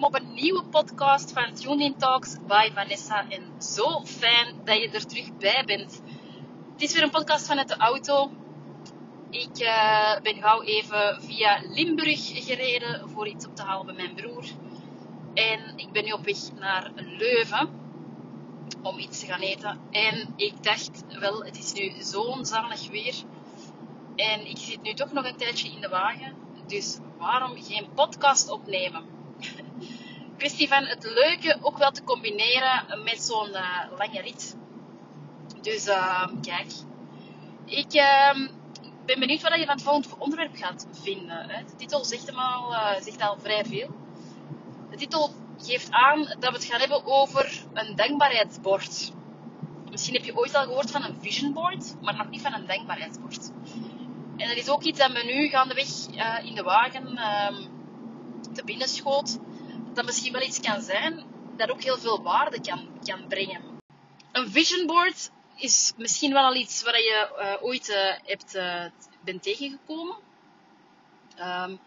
op een nieuwe podcast van Tuning Talks by Vanessa. En zo fijn dat je er terug bij bent. Het is weer een podcast vanuit de auto. Ik uh, ben gauw even via Limburg gereden voor iets op te halen bij mijn broer. En ik ben nu op weg naar Leuven om iets te gaan eten. En ik dacht, wel, het is nu zo'n zalig weer. En ik zit nu toch nog een tijdje in de wagen. Dus waarom geen podcast opnemen? Kwestie van het leuke ook wel te combineren met zo'n uh, lange rit. Dus uh, kijk, ik uh, ben benieuwd wat je van het volgende onderwerp gaat vinden. Hè. De titel zegt, hem al, uh, zegt al vrij veel. De titel geeft aan dat we het gaan hebben over een dankbaarheidsbord. Misschien heb je ooit al gehoord van een vision board, maar nog niet van een dankbaarheidsbord. En dat is ook iets dat me nu gaandeweg uh, in de wagen ehm, te binnen schoot dat misschien wel iets kan zijn dat ook heel veel waarde kan, kan brengen. Een vision board is misschien wel al iets waar je uh, ooit uh, hebt, uh, bent tegengekomen. Um,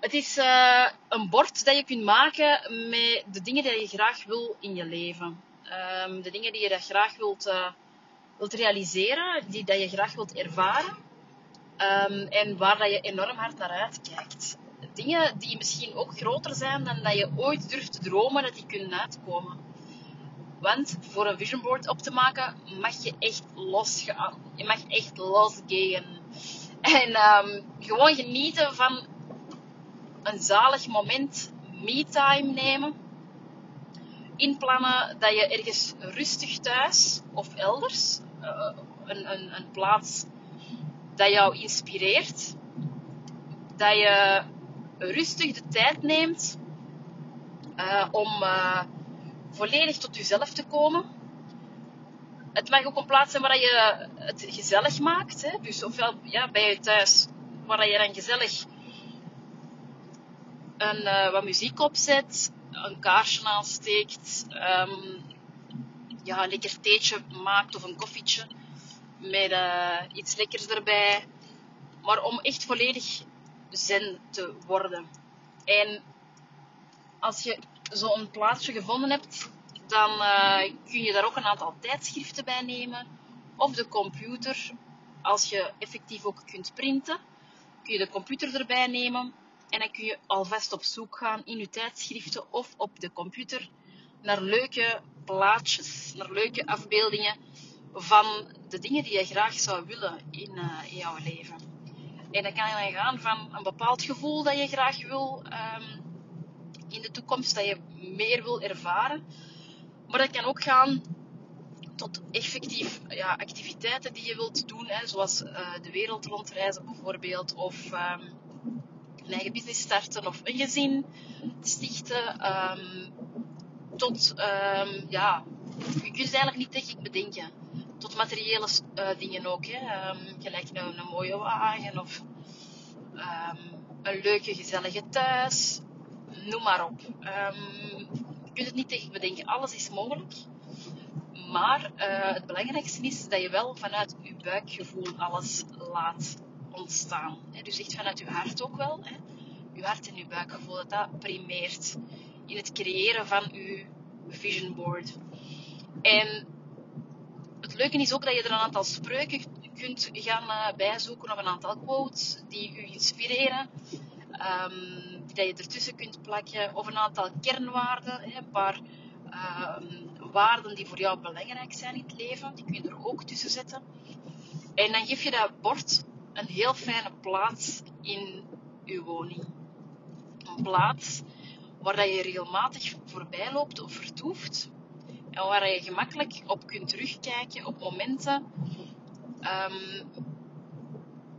het is een bord dat je kunt maken met de dingen die je graag wil in je leven. Um, de dingen die je graag wilt, wilt realiseren, die dat je graag wilt ervaren. Um, en waar dat je enorm hard naar uitkijkt dingen die misschien ook groter zijn dan dat je ooit durft te dromen dat die kunnen uitkomen. Want voor een vision board op te maken mag je echt losgaan. Je mag echt losgaan. En um, gewoon genieten van een zalig moment, me-time nemen. Inplannen dat je ergens rustig thuis of elders, uh, een, een, een plaats dat jou inspireert, dat je rustig de tijd neemt uh, om uh, volledig tot jezelf te komen. Het mag ook een plaats zijn waar je het gezellig maakt. Hè? Dus ofwel ja, bij je thuis, waar je dan gezellig een, uh, wat muziek opzet, een kaarsje aansteekt, um, ja, een lekker theetje maakt of een koffietje met iets lekkers erbij. Maar om echt volledig zen te worden. En als je zo'n plaatsje gevonden hebt, dan uh, kun je daar ook een aantal tijdschriften bij nemen. Of de computer, als je effectief ook kunt printen, kun je de computer erbij nemen. En dan kun je alvast op zoek gaan in je tijdschriften of op de computer naar leuke plaatjes, naar leuke afbeeldingen van de dingen die je graag zou willen in, uh, in jouw leven. En dat kan dan gaan van een bepaald gevoel dat je graag wil um, in de toekomst, dat je meer wil ervaren. Maar dat kan ook gaan tot effectief ja, activiteiten die je wilt doen, hè, zoals uh, de wereld rondreizen bijvoorbeeld, of um, een eigen business starten of een gezin stichten. Um, tot, ja, je kunt het eigenlijk niet ik bedenken tot materiële uh, dingen ook. Hè. Um, gelijk een, een, mooie wagen of um, een leuke, gezellige thuis. Noem maar op. Um, je kunt het niet tegen bedenken. Alles is mogelijk. Maar uh, het belangrijkste is dat je wel vanuit je buikgevoel alles laat ontstaan. Hè. Dus echt vanuit je hart ook wel. Hè. Je hart en je buikgevoel, dat dat primeert in het creëren van je vision board. En het leuke is ook dat je er een aantal spreuken kunt gaan uh, bijzoeken of een aantal quotes die u inspireren. Um, die dat je ertussen kunt plakken. Of een aantal kernwaarden. Een paar um, waarden die voor jou belangrijk zijn in het leven. Die kun je er ook tussen zetten. En dan geef je dat bord een heel fijne plaats in je woning. Een plaats waar dat je regelmatig voorbij loopt of vertoeft. En waar je gemakkelijk op kunt terugkijken op momenten um,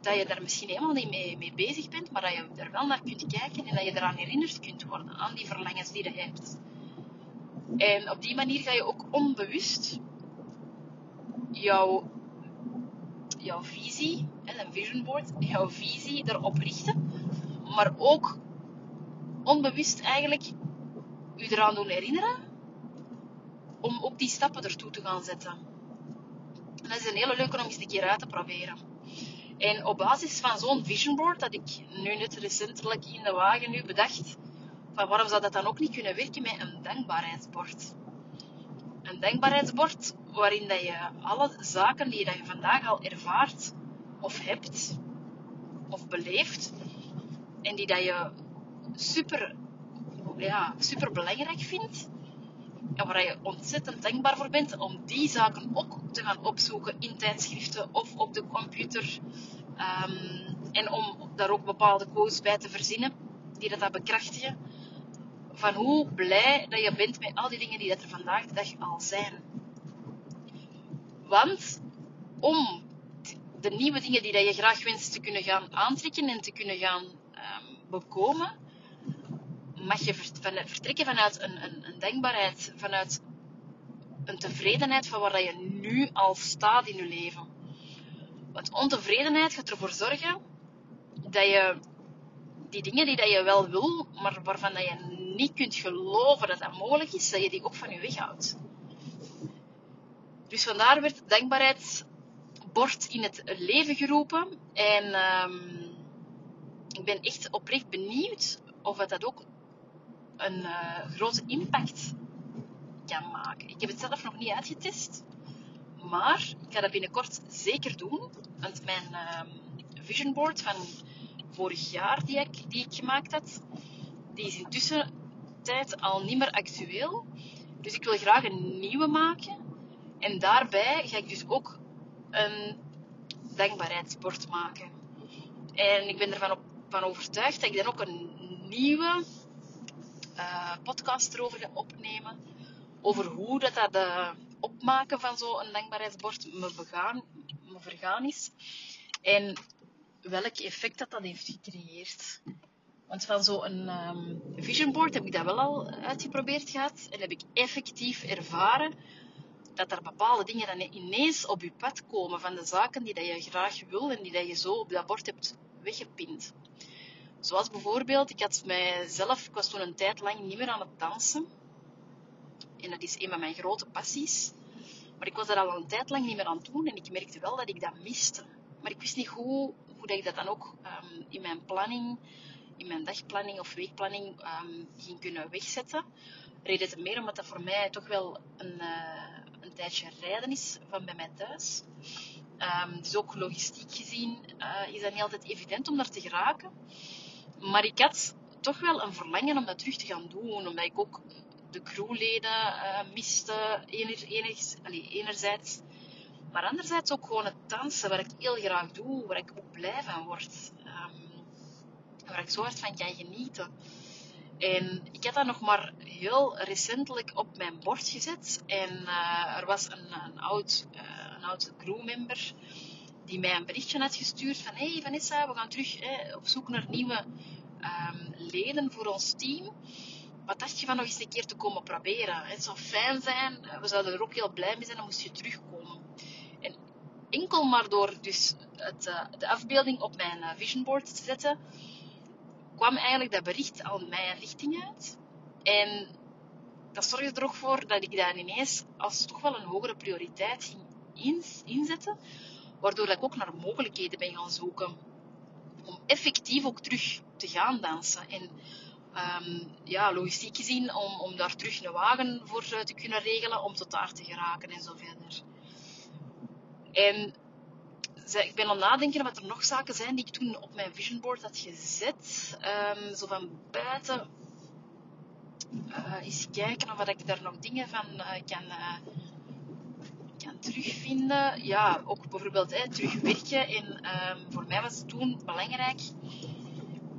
dat je daar misschien helemaal niet mee, mee bezig bent, maar dat je er wel naar kunt kijken en dat je eraan herinnerd kunt worden, aan die verlangens die je hebt. En op die manier ga je ook onbewust jouw, jouw visie, een vision board, jouw visie erop richten, maar ook onbewust eigenlijk je eraan doen herinneren om ook die stappen ertoe te gaan zetten. En dat is een hele leuke om eens een keer uit te proberen. En op basis van zo'n vision board, dat ik nu net recentelijk in de wagen nu bedacht, van waarom zou dat dan ook niet kunnen werken met een dankbaarheidsbord? Een dankbaarheidsbord waarin dat je alle zaken die je vandaag al ervaart of hebt of beleeft en die dat je super, ja, super belangrijk vindt waar je ontzettend dankbaar voor bent om die zaken ook te gaan opzoeken in tijdschriften of op de computer. Ehm, en om daar ook bepaalde quotes bij te verzinnen die dat, bekrachtigen. Van hoe blij dat je bent met al die dingen die dat er vandaag de dag al zijn. Want om de nieuwe dingen die dat je graag wenst te kunnen gaan aantrekken en te kunnen gaan um, bekomen, mag je vertrekken vanuit een, een, een denkbaarheid, vanuit een tevredenheid van waar je nu al staat in je leven. Want ontevredenheid gaat ervoor zorgen dat je die dingen die dat je wel wil, maar waarvan dat je niet kunt geloven dat dat mogelijk is, dat je die ook van je weghoudt. Dus vandaar werd het dankbaarheidsbord in het leven geroepen. En um, ik ben echt oprecht benieuwd of het dat ook een uh, grote impact kan maken. Ik heb het zelf nog niet uitgetest, maar ik ga dat binnenkort zeker doen. Want mijn uh, vision board van vorig jaar die ik, die ik gemaakt had, die is intussen tijd al niet meer actueel. Dus ik wil graag een nieuwe maken. En daarbij ga ik dus ook een dankbaarheidsbord maken. En ik ben ervan van overtuigd dat ik dan ook een nieuwe uh, podcast erover ga opnemen. Over hoe dat, dat uh, opmaken van zo'n dankbaarheidsbord me, begaan, me vergaan is. En welk effect dat dat heeft gecreëerd. Want van zo'n um, vision board heb ik dat wel al uitgeprobeerd gehad. En heb ik effectief ervaren dat er bepaalde dingen dan ineens op je pad komen van de zaken die dat je graag wil en die dat je zo op dat bord hebt weggepind. Zoals bijvoorbeeld, ik had mijzelf, ik was toen een tijd lang niet meer aan het dansen. En dat is een van mijn grote passies. Maar ik was er al een tijd lang niet meer aan het doen en ik merkte wel dat ik dat miste. Maar ik wist niet hoe, hoe dat ik dat dan ook um, in mijn planning, in mijn dagplanning of weekplanning um, ging kunnen wegzetten. Reden te meer omdat dat voor mij toch wel een, uh, een tijdje rijden is van bij mij thuis. Um, dus ook logistiek gezien uh, is dat niet altijd evident om daar te geraken. Maar ik had toch wel een verlangen om dat terug te gaan doen. Omdat ik ook de crewleden uh, miste, enerzijds. Maar anderzijds ook gewoon het dansen, wat ik heel graag doe, waar ik ook blij van word. Um, waar ik zo hard van kan genieten. En ik had dat nog maar heel recentelijk op mijn bord gezet. En uh, er was een, een oud, uh, een oud crewmember die mij een berichtje had gestuurd van hey Vanessa, we gaan terug op zoek naar nieuwe um, leden voor ons team. Wat dacht je van nog eens een keer te komen proberen? Het zou fijn zijn, we zouden er ook heel blij mee zijn, dan moest je terugkomen. En enkel maar door dus het, uh, de afbeelding op mijn uh, vision board te zetten, kwam eigenlijk dat bericht al mijn richting uit. En dat zorgde er ook voor dat ik daar ineens als toch wel een hogere prioriteit ging inzetten waardoor ik ook naar mogelijkheden ben gaan zoeken. Om effectief ook terug te gaan dansen. En um, ja, logistiek gezien, om, om daar terug een wagen voor eh, te kunnen regelen, om tot daar te geraken en zo verder. En ik ben aan het nadenken wat er nog zaken zijn die ik toen op mijn vision board had gezet. Um, zo van buiten. Uh, eens kijken of ik daar nog dingen van uh, kan, terugvinden. Ja, ook bijvoorbeeld hè, terugwerken. En um, voor mij was het toen belangrijk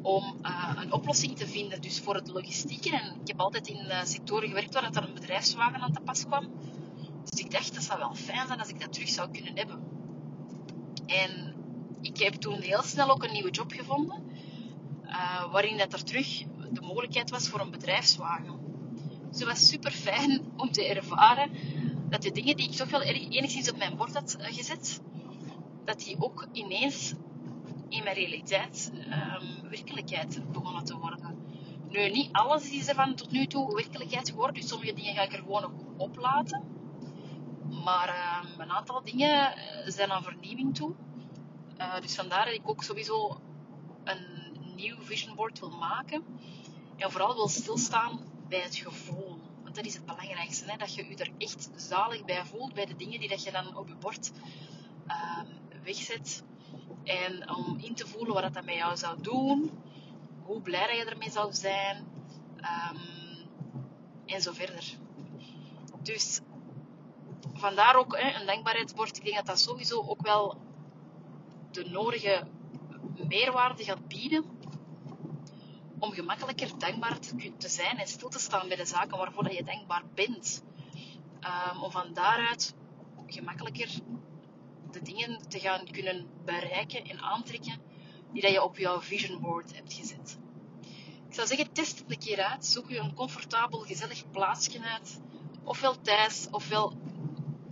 om uh, een oplossing te vinden. Dus voor het logistieke. En ik heb altijd in uh, sectoren gewerkt waar er een bedrijfswagen aan te pas kwam. Dus ik dacht, dat zou wel fijn zijn als ik dat terug zou kunnen hebben. En ik heb toen heel snel ook een nieuwe job gevonden, uh, waarin dat er terug de mogelijkheid was voor een bedrijfswagen. Dus het was super fijn om te ervaren dat de dingen die ik toch wel enigszins op mijn bord had eh, gezet, dat die ook ineens in mijn realiteit um, werkelijkheid begonnen te worden. Nu, niet alles is van tot nu toe werkelijkheid geworden, dus sommige dingen ga ik er gewoon nog oplaten. Maar um, een aantal dingen eh, zijn aan vernieuwing toe. Uh, dus vandaar dat ik ook sowieso een nieuw vision board wil maken. En vooral wil stilstaan bij het gevoel. Dat is het belangrijkste. Hè? Dat je je er echt zalig bij voelt bij de dingen die dat je dan op je bord uh, wegzet. En om in te voelen wat dat met jou zou doen. Hoe blij dat je ermee zou zijn. Um, en zo verder. Dus vandaar ook hè, een dankbaarheidsbord. Ik denk dat dat sowieso ook wel de nodige meerwaarde gaat bieden om gemakkelijker dankbaar te zijn en stil te staan bij de zaken waarvoor je dankbaar bent. Um, om van daaruit gemakkelijker de dingen te gaan kunnen bereiken en aantrekken die dat je op jouw vision board hebt gezet. Ik zou zeggen, test het een keer uit. Zoek je een comfortabel, gezellig plaatsje uit. Ofwel thuis, ofwel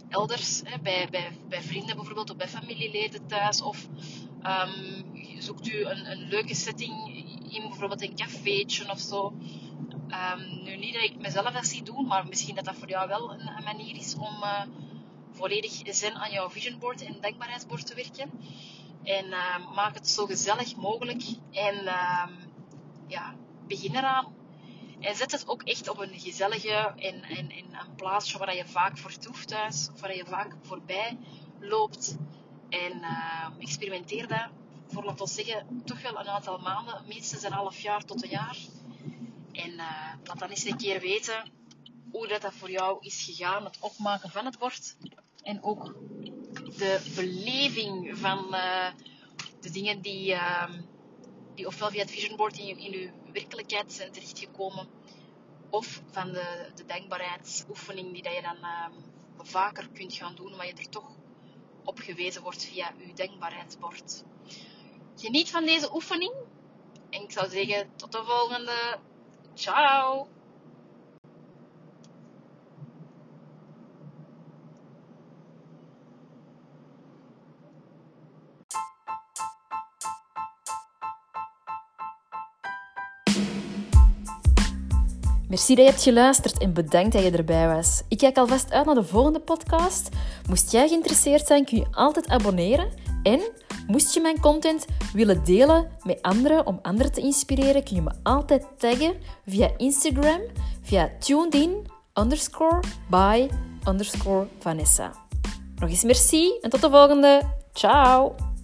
elders. Hè, bij, bij, bij vrienden bijvoorbeeld, of bij familieleden thuis. Of um, zoekt u een, een leuke setting in bijvoorbeeld een cafeetje of zo. Um, nu niet dat ik mezelf dat zie doen, maar misschien dat dat voor jou wel een, manier is om uh, volledig zen aan jouw vision board en dankbaarheidsbord te werken. En uh, maak het zo gezellig mogelijk en uh, ja, begin eraan. En zet het ook echt op een gezellige en een plaatsje waar je vaak vertoeft thuis, of waar je vaak voorbij loopt. En experimenteer dat voor, laten we zeggen, toch wel een aantal maanden. Minstens een half jaar tot een jaar. En uh, laat dan eens een keer weten hoe dat, dat voor jou is gegaan, het opmaken van het bord. En ook de beleving van uh, de dingen die, uh, die ofwel via het vision board in, in uw werkelijkheid zijn terechtgekomen, of van de, de dankbaarheidsoefening die dat je dan vaker kunt gaan doen, maar je er toch op gewezen wordt via uw dankbaarheidsbord. Geniet van deze oefening. En ik zou zeggen, tot de volgende. Ciao! Merci dat je hebt geluisterd en bedankt dat je erbij was. Ik kijk alvast uit naar de volgende podcast. Moest jij geïnteresseerd zijn, kun je altijd abonneren. En Moest je mijn content willen delen met anderen om anderen te inspireren, kun je me altijd taggen via Instagram, via tunedin underscore by. Nog eens merci en tot de volgende. Ciao!